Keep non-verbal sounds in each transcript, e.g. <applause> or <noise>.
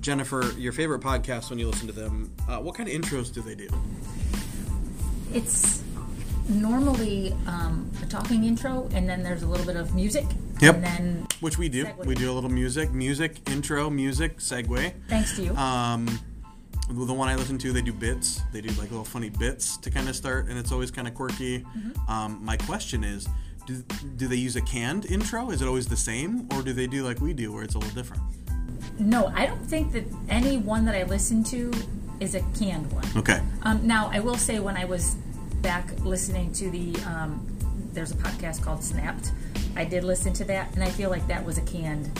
Jennifer, your favorite podcast when you listen to them, uh, what kind of intros do they do? It's normally um, a talking intro, and then there's a little bit of music. Yep. And then, Which we do. Segue. We do a little music, music, intro, music, segue. thanks to you. Um, the one I listen to, they do bits. They do like little funny bits to kind of start, and it's always kind of quirky. Mm-hmm. Um, my question is, do, do they use a canned intro? Is it always the same, or do they do like we do, where it's a little different? No, I don't think that any one that I listen to is a canned one. Okay. Um, now, I will say when I was back listening to the, um, there's a podcast called Snapped. I did listen to that, and I feel like that was a canned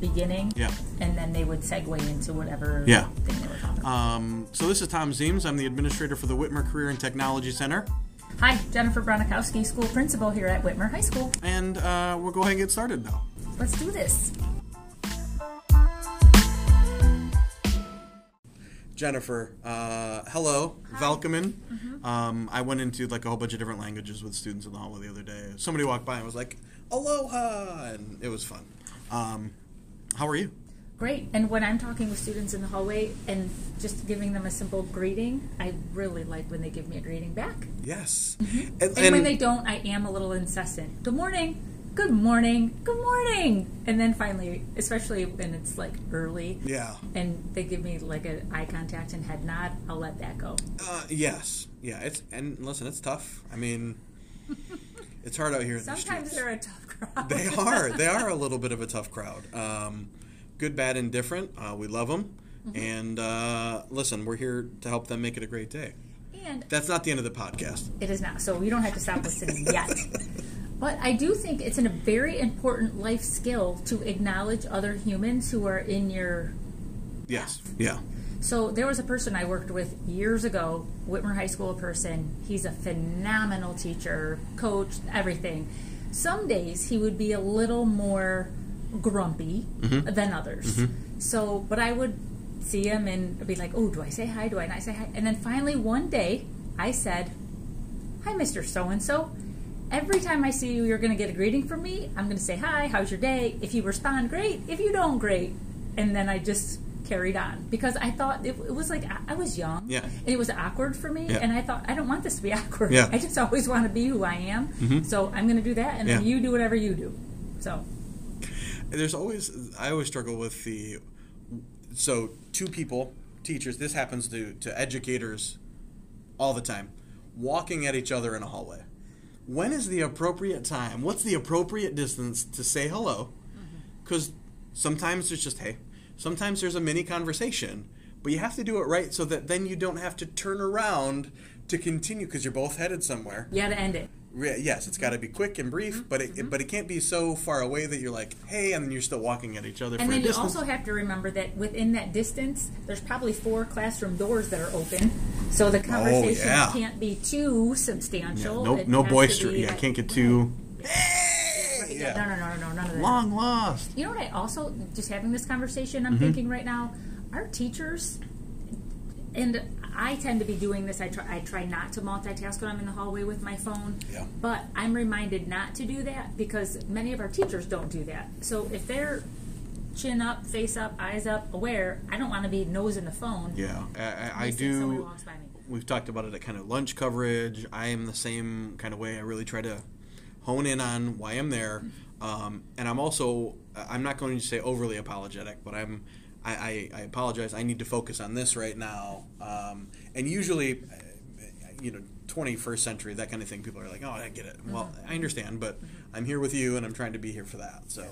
beginning. Yeah. And then they would segue into whatever Yeah. thing they were talking about. Um, so this is Thom Zeems. I'm the administrator for the Whitmer Career and Technology Center, Hi, Jennifer Bronikowski, school principal here at Whitmer High School. and uh, we'll go ahead and get started now. Let's do this. Jennifer, uh, hello, welcome. Um, I went into like a whole bunch of different languages with students in the hallway the other day. Somebody walked by and was like, "Aloha," and it was fun. Um, how are you? Great. And when I'm talking with students in the hallway and just giving them a simple greeting, I really like when they give me a greeting back. Yes. And, when they don't, I am a little incessant. Good morning. Good morning. Good morning. And then finally, especially when it's like early yeah. and they give me like an eye contact and head nod, I'll let that go. Uh, yes. Yeah. It's and listen, it's tough. I mean, <laughs> it's hard out here. In the Sometimes streets. they're a tough crowd. they are. They are a <laughs> little bit of a tough crowd. Um, good, bad, and different. Uh, we love them. And uh, listen, we're here to help them make it a great day. and That's not the end of the podcast. It is not. So you don't have to stop listening yet. <laughs> But I do think it's a very important life skill to acknowledge other humans who are in your. Yes. Yeah. So there was a person I worked with years ago, Whitmer High School person. He's a phenomenal teacher, coach, everything. Some days he would be a little more grumpy mm-hmm. than others. Mm-hmm. So, but I would see him and be like, "Oh, do I say hi? Do I not say hi?" And then finally one day, I said, "Hi, Mr. So and So. Every time I see you, you're going to get a greeting from me. I'm going to say hi. How's your day? If you respond, great. If you don't, great." And then I just carried on because I thought it, it was like I, I was young, Yeah. and it was awkward for me. Yeah. And I thought I don't want this to be <laughs> awkward. Yeah. Mm-hmm. I just always want to be who I am. So I'm going to do that, and then Yeah. you do whatever you do. So There's always I always struggle with the so two people, teachers, this happens to, to educators all the time, walking at each other in a hallway. When is the appropriate time? What's the appropriate distance to say hello? Mm-hmm. Because sometimes there's just hey, sometimes there's a mini conversation, but you have to do it right so that then you don't have to turn around to continue because you're both headed somewhere. you got to end it. Re- yes, it's got to be quick and brief, mm-hmm, but it, mm-hmm. but it can't be so far away that you're like, hey, and then you're still walking at each other And for a then you also have to remember that within that distance, there's probably four classroom doors that are open, so the conversation Oh, yeah. can't be too yeah, substantial. no, no boisterous. Yeah, like- can't get mm-hmm. too yeah. No, no, no, no, none of that. long lost. You know what? I also just having this conversation. Mm-hmm. I'm thinking right now, our teachers, and I tend to be doing this. I try. I try not to multitask when I'm in the hallway with my phone. Yeah. But I'm reminded not to do that because many of our teachers don't do that. So if they're chin up, face up, eyes up, aware, I don't want to be nose in the phone. Yeah, I, I, I listening to Somebody do. walks by me. We've talked about it at kind of lunch coverage. I am the same kind of way. I really try to hone in on why I'm there, um, and I'm also I'm not going to say overly apologetic, but I'm I, I, I apologize. I need to focus on this right now, um, and usually, you know, 21st century that kind of thing. People are like, oh, I get it. Well, I understand, but I'm here with you, and I'm trying to be here for that. So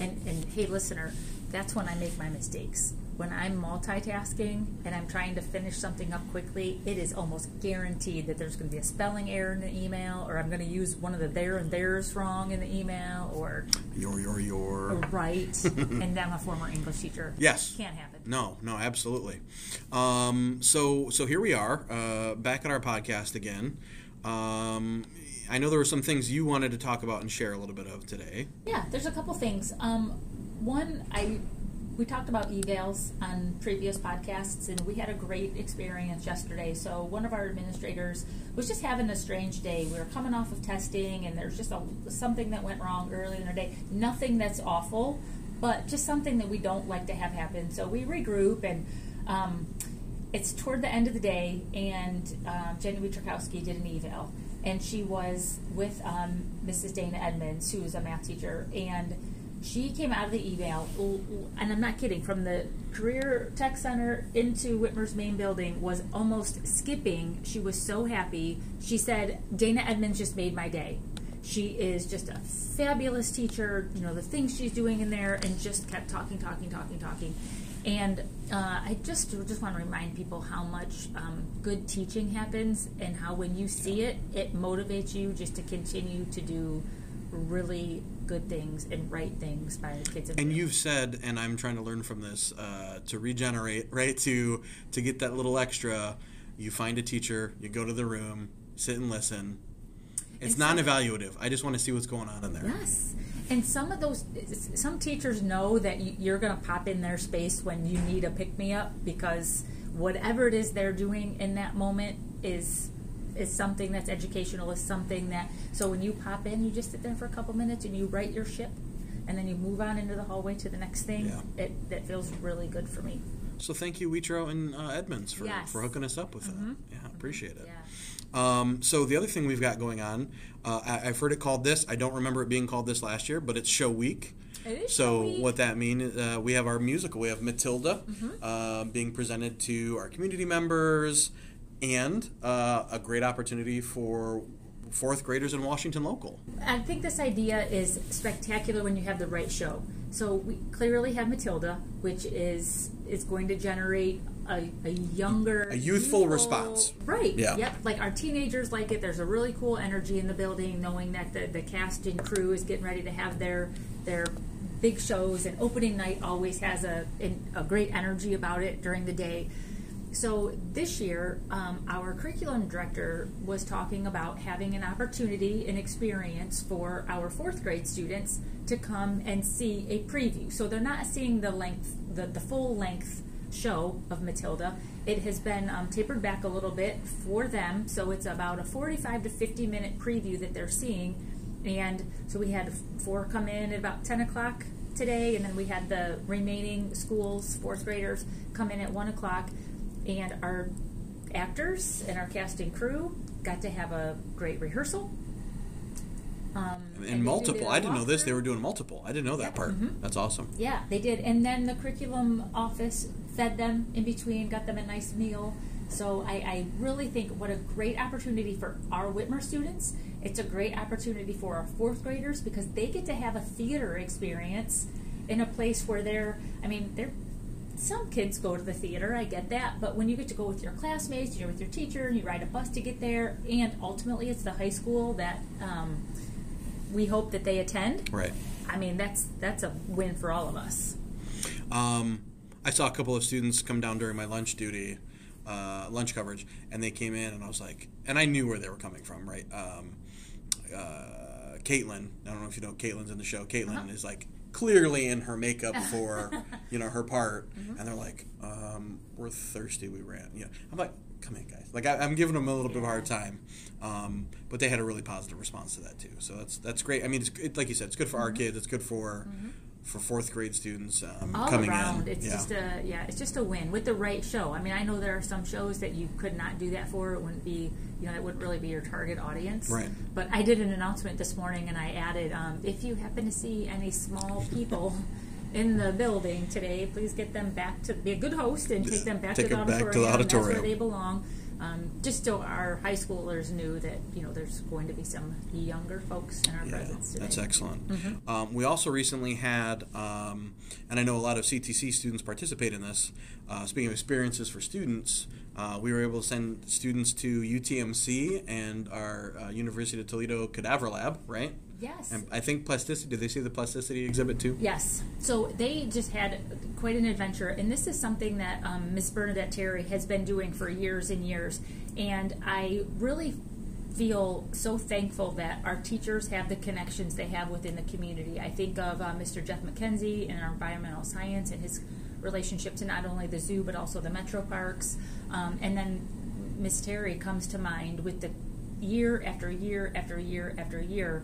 And, and hey, listener, that's when I make my mistakes. When I'm multitasking and I'm trying to finish something up quickly, it is almost guaranteed that there's going to be a spelling error in the email, or I'm going to use one of the there and there's wrong in the email, or your your your. right. <laughs> and I'm a former English teacher. Yes. Can't happen. No, no, absolutely. Um, so, so here we are, uh, back at our podcast again. Um, I know there were some things you wanted to talk about and share a little bit of today. Yeah, there's a couple things. Um, one, I we talked about evals on previous podcasts, and we had a great experience yesterday. So one of our administrators was just having a strange day. We were coming off of testing, and there's just a, something that went wrong early in the day. Nothing that's awful, but just something that we don't like to have happen. So we regroup, and um, it's toward the end of the day, and um, Jenny Wietrzakowski did an eval, and she was with um, Mrs. Dana Edmonds, who is a math teacher, and she came out of the eval, and I'm not kidding, from the Career Tech Center into Whitmer's main building was almost skipping. She was so happy. She said, Dana Edmonds just made my day. She is just a fabulous teacher, you know, the things she's doing in there, and just kept talking, talking, talking, talking. And uh, I just just want to remind people how much um, good teaching happens, and how when you see it, it motivates you just to continue to do really good things and right things by the kids. And you've said, and I'm trying to learn from this, uh, to regenerate, right? To to get that little extra, you find a teacher, you go to the room, sit and listen. It's non-evaluative. I just want to see what's going on in there. Yes. And some of those, some teachers know that you're going to pop in their space when you need a pick me up because whatever it is they're doing in that moment is is something that's educational, is something that, so when you pop in, you just sit there for a couple minutes and you write your ship, and then you move on into the hallway to the next thing. Yeah. It, that feels really good for me. So thank you, Witro and uh, Edmonds, for, yes. for hooking us up with mm-hmm. that. Yeah, appreciate it. Yeah. Um, so the other thing we've got going on, uh, I, have heard it called this. I don't remember it being called this last year, but it's Show Week. It is so week. what that means, uh, we have our musical. We have Matilda mm-hmm. uh, being presented to our community members, and uh, a great opportunity for fourth graders in Washington local. I think this idea is spectacular when you have the right show. So we clearly have Matilda, which is is going to generate a, a younger, a youthful, youthful, response. Right. Yeah. Yep. Like our teenagers like it. There's a really cool energy in the building, knowing that the, the cast and crew is getting ready to have their their big shows, and opening night always has a a great energy about it during the day. So this year, um, our curriculum director was talking about having an opportunity, an experience for our fourth grade students to come and see a preview. So they're not seeing the length, the, the full length show of Matilda. It has been um, tapered back a little bit for them, so it's about a 45 to 50 minute preview that they're seeing. And so we had four come in at about 10 o'clock today, and then we had the remaining schools, fourth graders, come in at 1 o'clock and our actors and our casting crew got to have a great rehearsal. Um, and, and multiple. I didn't know this. They were doing multiple. I didn't know that part. Mm-hmm. That's awesome. Yeah, they did. And then the curriculum office fed them in between, got them a nice meal. So I, I really think what a great opportunity for our Whitmer students. It's a great opportunity for our fourth graders because they get to have a theater experience in a place where they're. I mean, they're some kids go to the theater, I get that, but when you get to go with your classmates, you're with your teacher, and you ride a bus to get there, and ultimately it's the high school that um, we hope that they attend. Right. I mean, that's that's a win for all of us. Um, I saw a couple of students come down during my lunch duty, uh, lunch coverage, and they came in, and I was like, and I knew where they were coming from, right? Um, uh, Caitlin, I don't know if you know Caitlin's in the show. Caitlin uh-huh. is like clearly in her makeup <laughs> for you know her part, mm-hmm. and they're like, um, "We're thirsty. We ran." Yeah, I'm like, "Come in, guys!" Like I, am giving them a little yeah. bit of a hard time, um, but they had a really positive response to that too. So that's that's great. I mean, it's it, like you said, it's good for mm-hmm. our kids. It's good for. Mm-hmm for fourth grade students um, all coming around. in. It's yeah. just a yeah, it's just a win with the right show. I mean, I know there are some shows that you could not do that for. It wouldn't be you know it wouldn't really be your target audience. Right. But I did an announcement this morning, and I added um, if you happen to see any small people. <laughs> in the building today, please get them back to be a good host and take them back, take to, the back to the auditorium. That's where they belong um, just so our high schoolers knew that you know there's going to be some younger folks in our yeah, presence today. That's excellent. Mm-hmm. Um, we also recently had, um, and I know a lot of CTC students participate in this. Uh, speaking of experiences for students, uh, we were able to send students to UTMC and our uh, University of Toledo Cadaver Lab, right? Yes. And I think plasticity. Did they see the plasticity exhibit too? Yes. So they just had quite an adventure, and this is something that um, Miss Bernadette Terry has been doing for years and years, and I really feel so thankful that our teachers have the connections they have within the community. I think of uh, Mr. Jeff McKenzie in our environmental science and his relationship to not only the zoo but also the metro parks, um, and then Miss Terry comes to mind with the year after year after year after year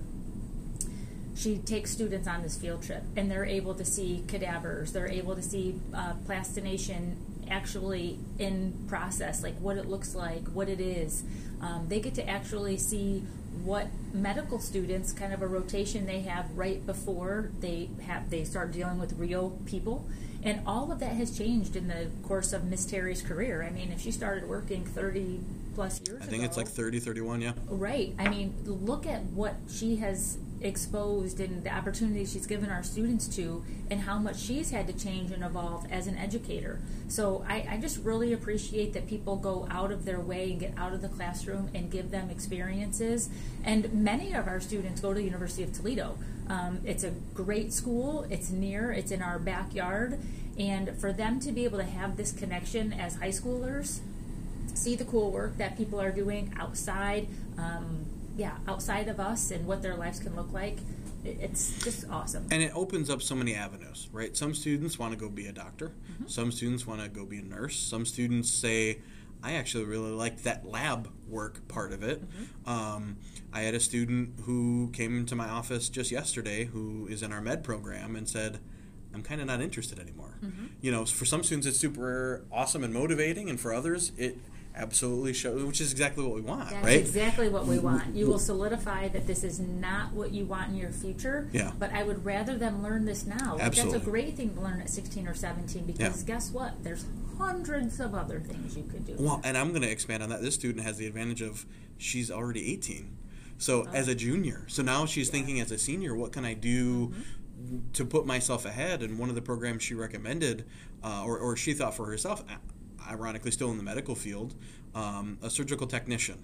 she takes students on this field trip and they're able to see cadavers they're able to see uh, plastination actually in process like what it looks like what it is um, they get to actually see what medical students kind of a rotation they have right before they have they start dealing with real people and all of that has changed in the course of miss terry's career i mean if she started working 30 plus years I think ago, it's like 30, 31, yeah. Right. I mean, look at what she has exposed and the opportunities she's given our students to, and how much she's had to change and evolve as an educator. So I, I just really appreciate that people go out of their way and get out of the classroom and give them experiences. And many of our students go to the University of Toledo. Um, it's a great school, it's near, it's in our backyard. And for them to be able to have this connection as high schoolers, see the cool work that people are doing outside, um, yeah, outside of us and what their lives can look like. It's just awesome. And it opens up so many avenues, right? Some students want to go be a doctor. Mm-hmm. Some students want to go be a nurse. Some students say, I actually really like that lab work part of it. Mm-hmm. Um, I had a student who came into my office just yesterday who is in our med program and said, I'm kind of not interested anymore. Mm-hmm. You know, for some students, it's super awesome and motivating, and for others, it absolutely shows, which is exactly what we want, That's right? exactly what we want. You will solidify that this is not what you want in your future. Yeah. But I would rather them learn this now. Absolutely. That's a great thing to learn at 16 or 17 because guess what? There's hundreds of other things you could do. Well, and I'm going to expand on that. This student has the advantage of she's already 18. So Oh. as a junior, so now she's thinking as a senior, what can I do Mm-hmm. to put myself ahead? And one of the programs she recommended, uh, or, or she thought for herself, ironically still in the medical field, um, a surgical technician.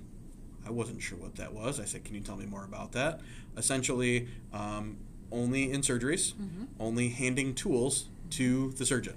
I wasn't sure what that was. I said, "Can you tell me more about that?" Essentially, um, only in surgeries, Mm-hmm. only handing tools to the surgeon.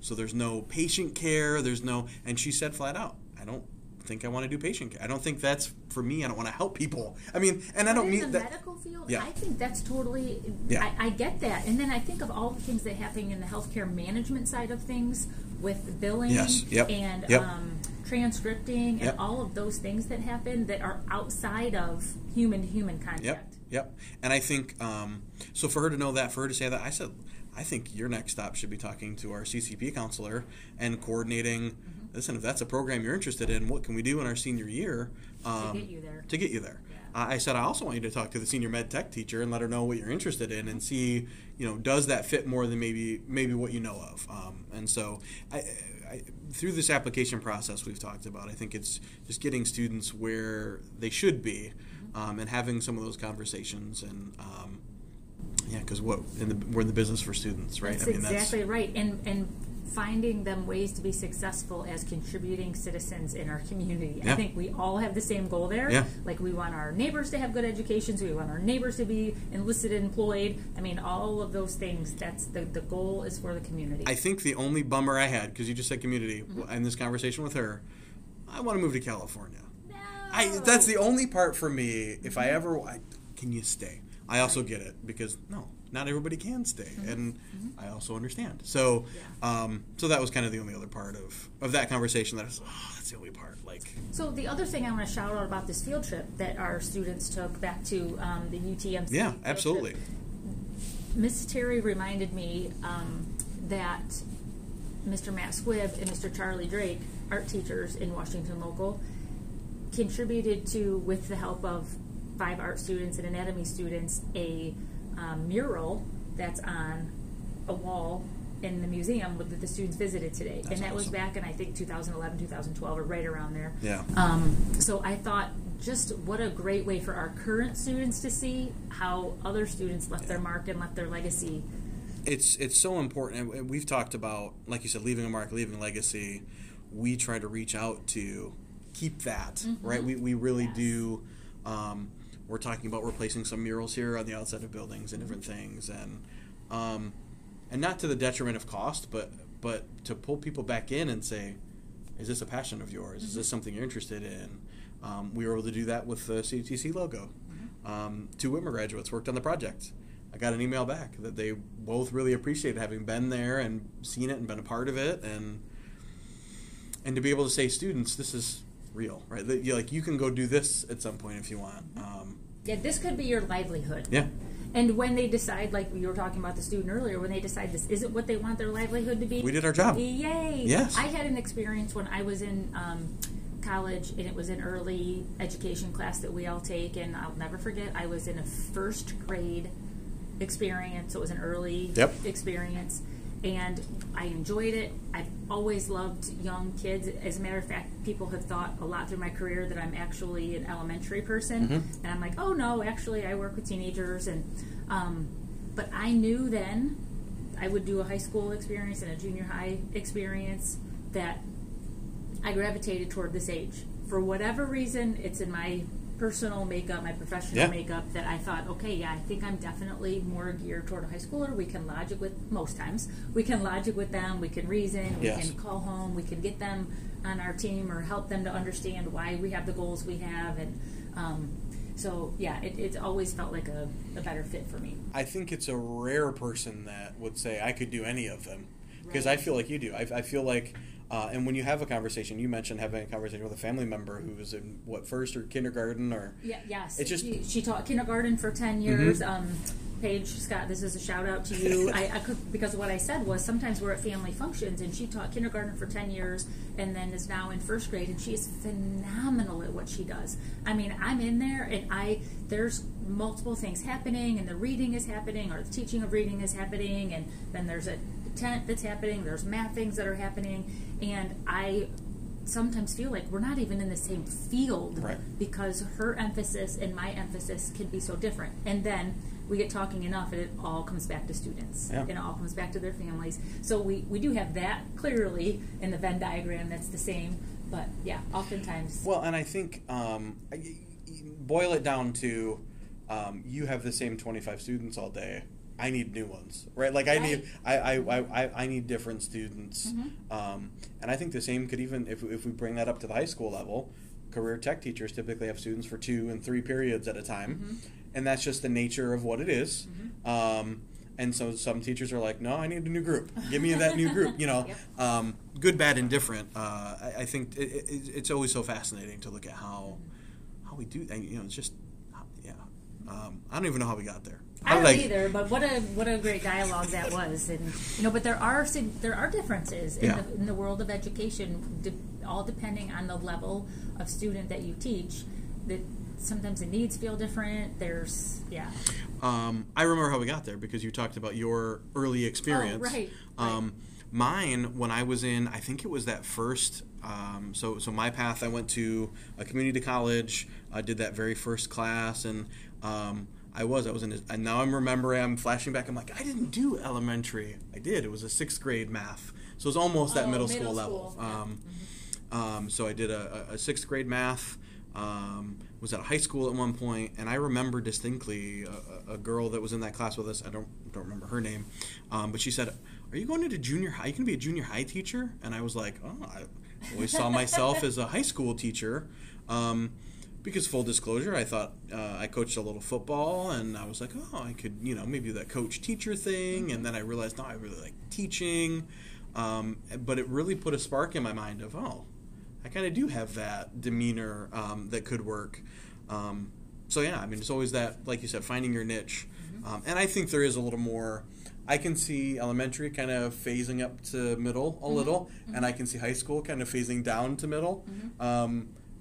So there's no patient care. There's no, and she said flat out, I don't think I want to do patient care. I don't think that's for me. I don't want to help people. I mean, and I don't in mean the that. medical field, Yeah. I think that's totally. Yeah. I, I get that, and then I think of all the things that happen in the healthcare management side of things with billing Yes. Yep. and Yep. um, transcripting and Yep. all of those things that happen that are outside of human to human contact. Yep, yep. And I think um, so. For her to know that, for her to say that, I said, I think your next stop should be talking to our CCP counselor and coordinating. Mm-hmm. Listen, if that's a program you're interested in, what can we do in our senior year um, get you there. To get you there. Yeah. I I said I also want you to talk to the senior med tech teacher and let her know what you're interested in and see, you know, does that fit more than maybe maybe what you know of. Um, and so, I, I, through this application process we've talked about, I think it's just getting students where they should be, um, and having some of those conversations and. Um, yeah, because what in the, we're in the business for students, right? That's exactly right, and and finding them ways to be successful as contributing citizens in our community. I think we all have the same goal there. Yeah. Like we want our neighbors to have good educations, we want our neighbors to be enlisted and employed. I mean, all of those things. That's the the goal is for the community. I think the only bummer I had because you just said community Mm-hmm. in this conversation with her, I want to move to California. no. I, that's the only part for me. If I ever, I, can you stay? I also get it because no, not everybody can stay, and I also understand. So, Yeah. um, so that was kind of the only other part of of that conversation. That I was, oh, that's the only part. Like, So the other thing I want to shout out about this field trip that our students took back to um, the UTMC. yeah, absolutely. Miss Terry reminded me um, that Mr. Matt Squibb and Mr. Charlie Drake, art teachers in Washington Local, contributed to, with the help of five art students and anatomy students, a um, mural that's on a wall in the museum that the students visited today. That's and that was awesome. back in, I think, 2011, 2012, or right around there. Yeah. Um, so I thought, just what a great way for our current students to see how other students left their mark and left their legacy. it's it's so important and we've talked about like you said leaving a mark leaving a legacy we try to reach out to keep that right we, we really Yes. do um, we're talking about replacing some murals here on the outside of buildings and different things and um, and not to the detriment of cost but but to pull people back in and say is this a passion of yours? Is this something you're interested in? Um, we were able to do that with the CTC logo. Um, two Whitmer graduates worked on the project. I got an email back that they both really appreciated having been there and seen it and been a part of it and and to be able to say students this is real right you like you can go do this at some point if you want um, Yeah, this could be your livelihood. yeah And when they decide, like you were talking about the student earlier, when they decide this isn't what they want their livelihood to be, We did our job. Yay! Yes. I had an experience when I was in um, college, and it was an early education class that we all take, and I'll never forget. I was in a first grade experience. So it was an early Yep. experience, and I enjoyed it. I've always loved young kids. As a matter of fact, people have thought a lot through my career that I'm actually an elementary person, and I'm like, oh no, actually, I work with teenagers, and um, but I knew then I would do a high school experience and a junior high experience that I gravitated toward this age. For whatever reason, it's in my personal makeup, my professional Yeah. makeup, that I thought, okay, yeah, I think I'm definitely more geared toward a high schooler. We can logic with, most times, we can logic with them, we can reason, we Yes. can call home, we can get them on our team or help them to understand why we have the goals we have. And um, so, yeah, it, it's always felt like a, a better fit for me. I think it's a rare person that would say I could do any of them because Right. I feel like you do. I, I feel like, uh, and when you have a conversation, you mentioned having a conversation with a family member who was in what first or kindergarten or Yeah, yes. It's just- she, she taught kindergarten for 10 years. Um, Paige Scott, this is a shout out to you. <laughs> I, I could because what I said was sometimes we're at family functions, and she taught kindergarten for 10 years, and then is now in first grade, and she is phenomenal at what she does. I mean, I'm in there, and I there's multiple things happening, and the reading is happening, or the teaching of reading is happening, and then there's a tent that's happening. There's math things that are happening, and I sometimes feel like we're not even in the same field Right. because her emphasis and my emphasis can be so different. And then we get talking enough and it all comes back to students. Yeah. And it all comes back to their families. So we, we do have that clearly in the Venn diagram that's the same. But yeah, oftentimes Well, and I think um, I- y- y- boil it down to um, you have the same twenty five students all day. I need new ones, right? Like I need, I, I, I, I- I need different students, Mm-hmm. um, and I think the same could even if if we bring that up to the high school level. Career tech teachers typically have students for two and three periods at a time, Mm-hmm. and that's just the nature of what it is. Um, and so some teachers are like, "No, I need a new group. Give me that new group." You know, <laughs> Yep. um, good, bad, and different. Uh, I, I think it, it, it's always so fascinating to look at how how we do. And, you know, it's just yeah. Um, I don't even know how we got there. I don't did either, but what a what a great dialogue that was, and you know, but there are there are differences in, Yeah. the, in the world of education, de- all depending on the level of student that you teach. That sometimes the needs feel different. There's yeah, Um, I remember how we got there because you talked about your early experience. Oh, right, Um, mine, when I was in, I think it was that first. Um, so, so my path, I went to a community college. I did that very first class, and um, I was, I was in. A, and now I'm remembering. I'm flashing back. I'm like, I didn't do elementary. I did. It was a sixth grade math. So it was almost that Oh, middle, middle school level. school, yeah. Um, um, so I did a, a sixth grade math. Um, was at a high school at one point, and I remember distinctly a, a- a girl that was in that class with us. I don't don't remember her name, um, but she said, "Are you going into junior high? Are You going to be a junior high teacher?" And I was like, "Oh, I always saw myself as a high school teacher." Um, because full disclosure, I thought uh, I coached a little football, and I was like, "Oh, I could, you know, maybe that coach teacher thing." And then I realized, no, I really like teaching. Um, but it really put a spark in my mind of, oh, I kind of do have that demeanor um, that could work. Um, so yeah, I mean, it's always that, like you said, finding your niche. Um, and I think there is a little more. I can see elementary kind of phasing up to middle a little, and I can see high school kind of phasing down to middle.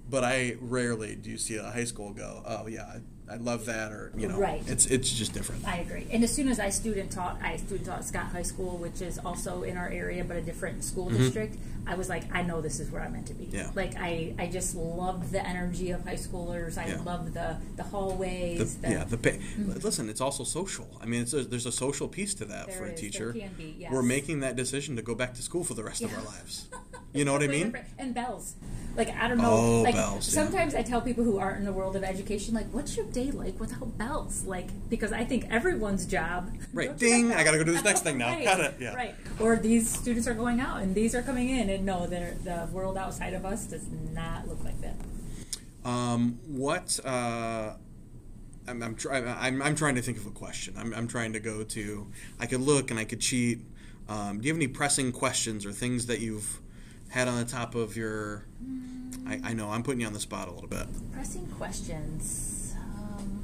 But I rarely do see a high school go, oh yeah, I, I love that, or you know, Right. it's it's just different. I agree. And as soon as I student taught, I student taught Scott High School, which is also in our area but a different school district. I was like, I know this is where I'm meant to be. Mm-hmm. Yeah. Like I, I just love the energy of high schoolers. I Yeah. love the the The, hallways. the, yeah, the pay. Listen, it's also social. I mean, it's a, there's a social piece to that There for a is. There teacher. can be, yes. We're making that decision to go back to school for the rest of our lives. <laughs> You know what I mean? And bells. Like I don't know. Oh, like bells, yeah. sometimes I tell people who aren't in the world of education, like, what's your day like without bells? Like because I think everyone's job. Right. Don't you have Ding, I gotta go do this next thing now. <laughs> right. Got it, yeah. Right. Or these students are going out and these are coming in, and no, they're, the world outside of us does not look like that. Um, what? Uh, I'm I'm, try, I'm I'm trying to think of a question. I'm I'm trying to go to. I could look and I could cheat. Um, do you have any pressing questions or things that you've had on the top of your? I, I know I'm putting you on the spot a little bit. Pressing questions. Um,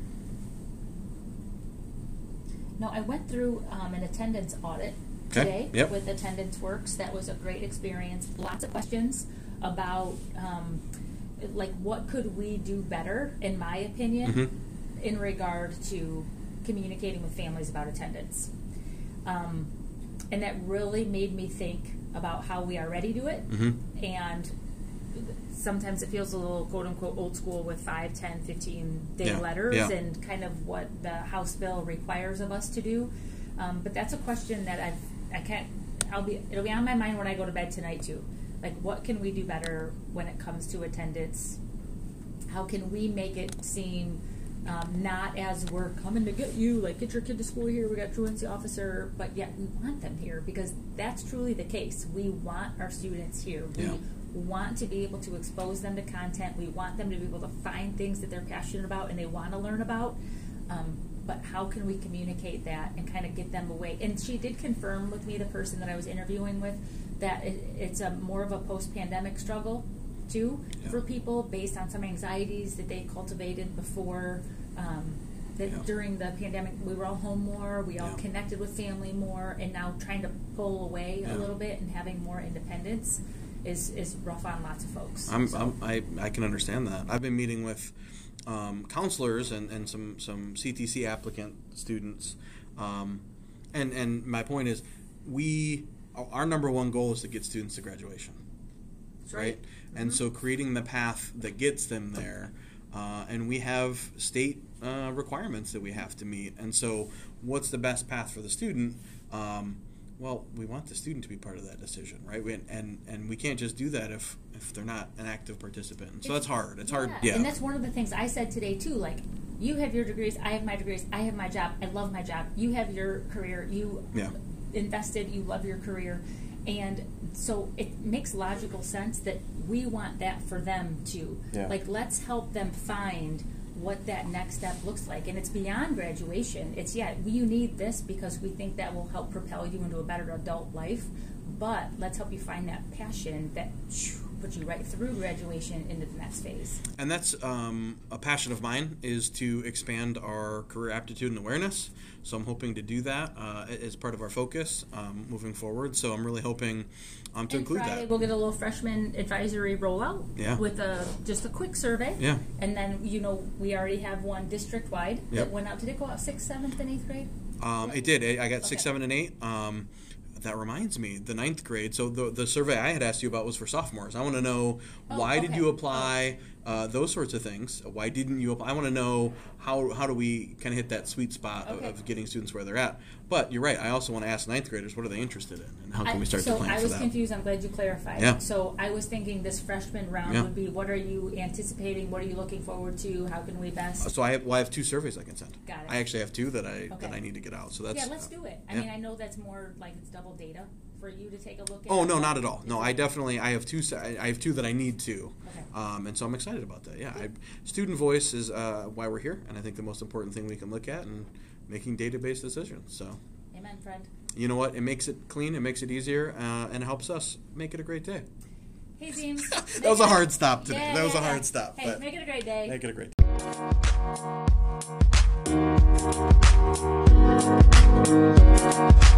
No, I went through um, an attendance audit Okay, today yep. with Attendance Works. That was a great experience. Lots of questions about, um, like, what could we do better, in my opinion, Mhm. in regard to communicating with families about attendance. Um, and that really made me think about how we already do it. Mhm. And sometimes it feels a little quote unquote old school with 5, 10, 15 day Yeah, letters yeah. and kind of what the House bill requires of us to do. Um, but that's a question that I've, I can't, I'll be, it'll be on my mind when I go to bed tonight too. Like, what can we do better when it comes to attendance? How can we make it seem um, not as we're coming to get you, like get your kid to school here, we got truancy officer, but yet we want them here because that's truly the case. We want our students here. Yeah. We want to be able to expose them to content. We want them to be able to find things that they're passionate about and they want to learn about. Um, but how can we communicate that and kind of get them away? And she did confirm with me, the person that I was interviewing with, that it, it's a more of a post-pandemic struggle too Yeah. for people based on some anxieties that they cultivated before. Um, that Yeah. during the pandemic, we were all home more, we all Yeah. connected with family more, and now trying to pull away a little bit and having more independence is is rough on lots of folks. I'm, So- I'm, I, I can understand that. I've been meeting with um, counselors and, and some, some CTC applicant students. Um, and, and my point is, we, our number one goal is to get students to graduation. That's right? And Mhm. so creating the path that gets them there, uh, and we have state uh, requirements that we have to meet. And so, what's the best path for the student? Um, well, we want the student to be part of that decision, right? We, and and we can't just do that if if they're not an active participant. So that's hard. It's hard. Yeah. And that's one of the things I said today too. Like, you have your degrees, I have my degrees, I have my job, I love my job. You have your career, you Yeah. invested, you love your career. And so it makes logical sense that we want that for them too. Yeah. Like, let's help them find what that next step looks like. And it's beyond graduation. It's, yeah, you need this because we think that will help propel you into a better adult life. But let's help you find that passion that phew, puts you right through graduation into the next phase. and that's um, a passion of mine is to expand our career aptitude and awareness so i'm hoping to do that uh, as part of our focus um, moving forward so i'm really hoping um, to and include Friday that we'll get a little freshman advisory rollout Yeah. with a just a quick survey. Yeah. And then you know we already have one district wide Yep. that went out. Did it go out sixth, seventh, and eighth grade? Um, it did. I got six, Okay. seven, and eight. Um, that reminds me, the ninth grade. So the the survey I had asked you about was for sophomores. I want to know Oh, why did you oh. apply? Uh, those sorts of things. Why didn't you apply? I want to know how how do we kind of hit that sweet spot of, Okay. of getting students where they're at. But you're right. I also want to ask ninth graders what are they interested in, and how can we start so to plan for that. I was confused. I'm glad you clarified. Yeah. So I was thinking this freshman round Yeah. would be what are you anticipating? What are you looking forward to? How can we best? Uh, So I have well, I have two surveys I can send. Got it. I actually have two that I that I need to get out. So that's yeah, let's do it. I yeah. mean, I know that's more like it's double data for you to take a look at. Oh no, not at all. No, I definitely I have two. I I have two that I need to, Okay. um, and so I'm excited about that. Yeah, I, student voice is uh, why we're here, and I think the most important thing we can look at and making database decisions. So Amen, friend. you know what? It makes it clean. It makes it easier, uh, and it helps us make it a great day. Hey, James. <laughs> That was a hard stop today. Yeah, That was a hard yeah. stop, Hey, make it a great day. Make it a great. Day.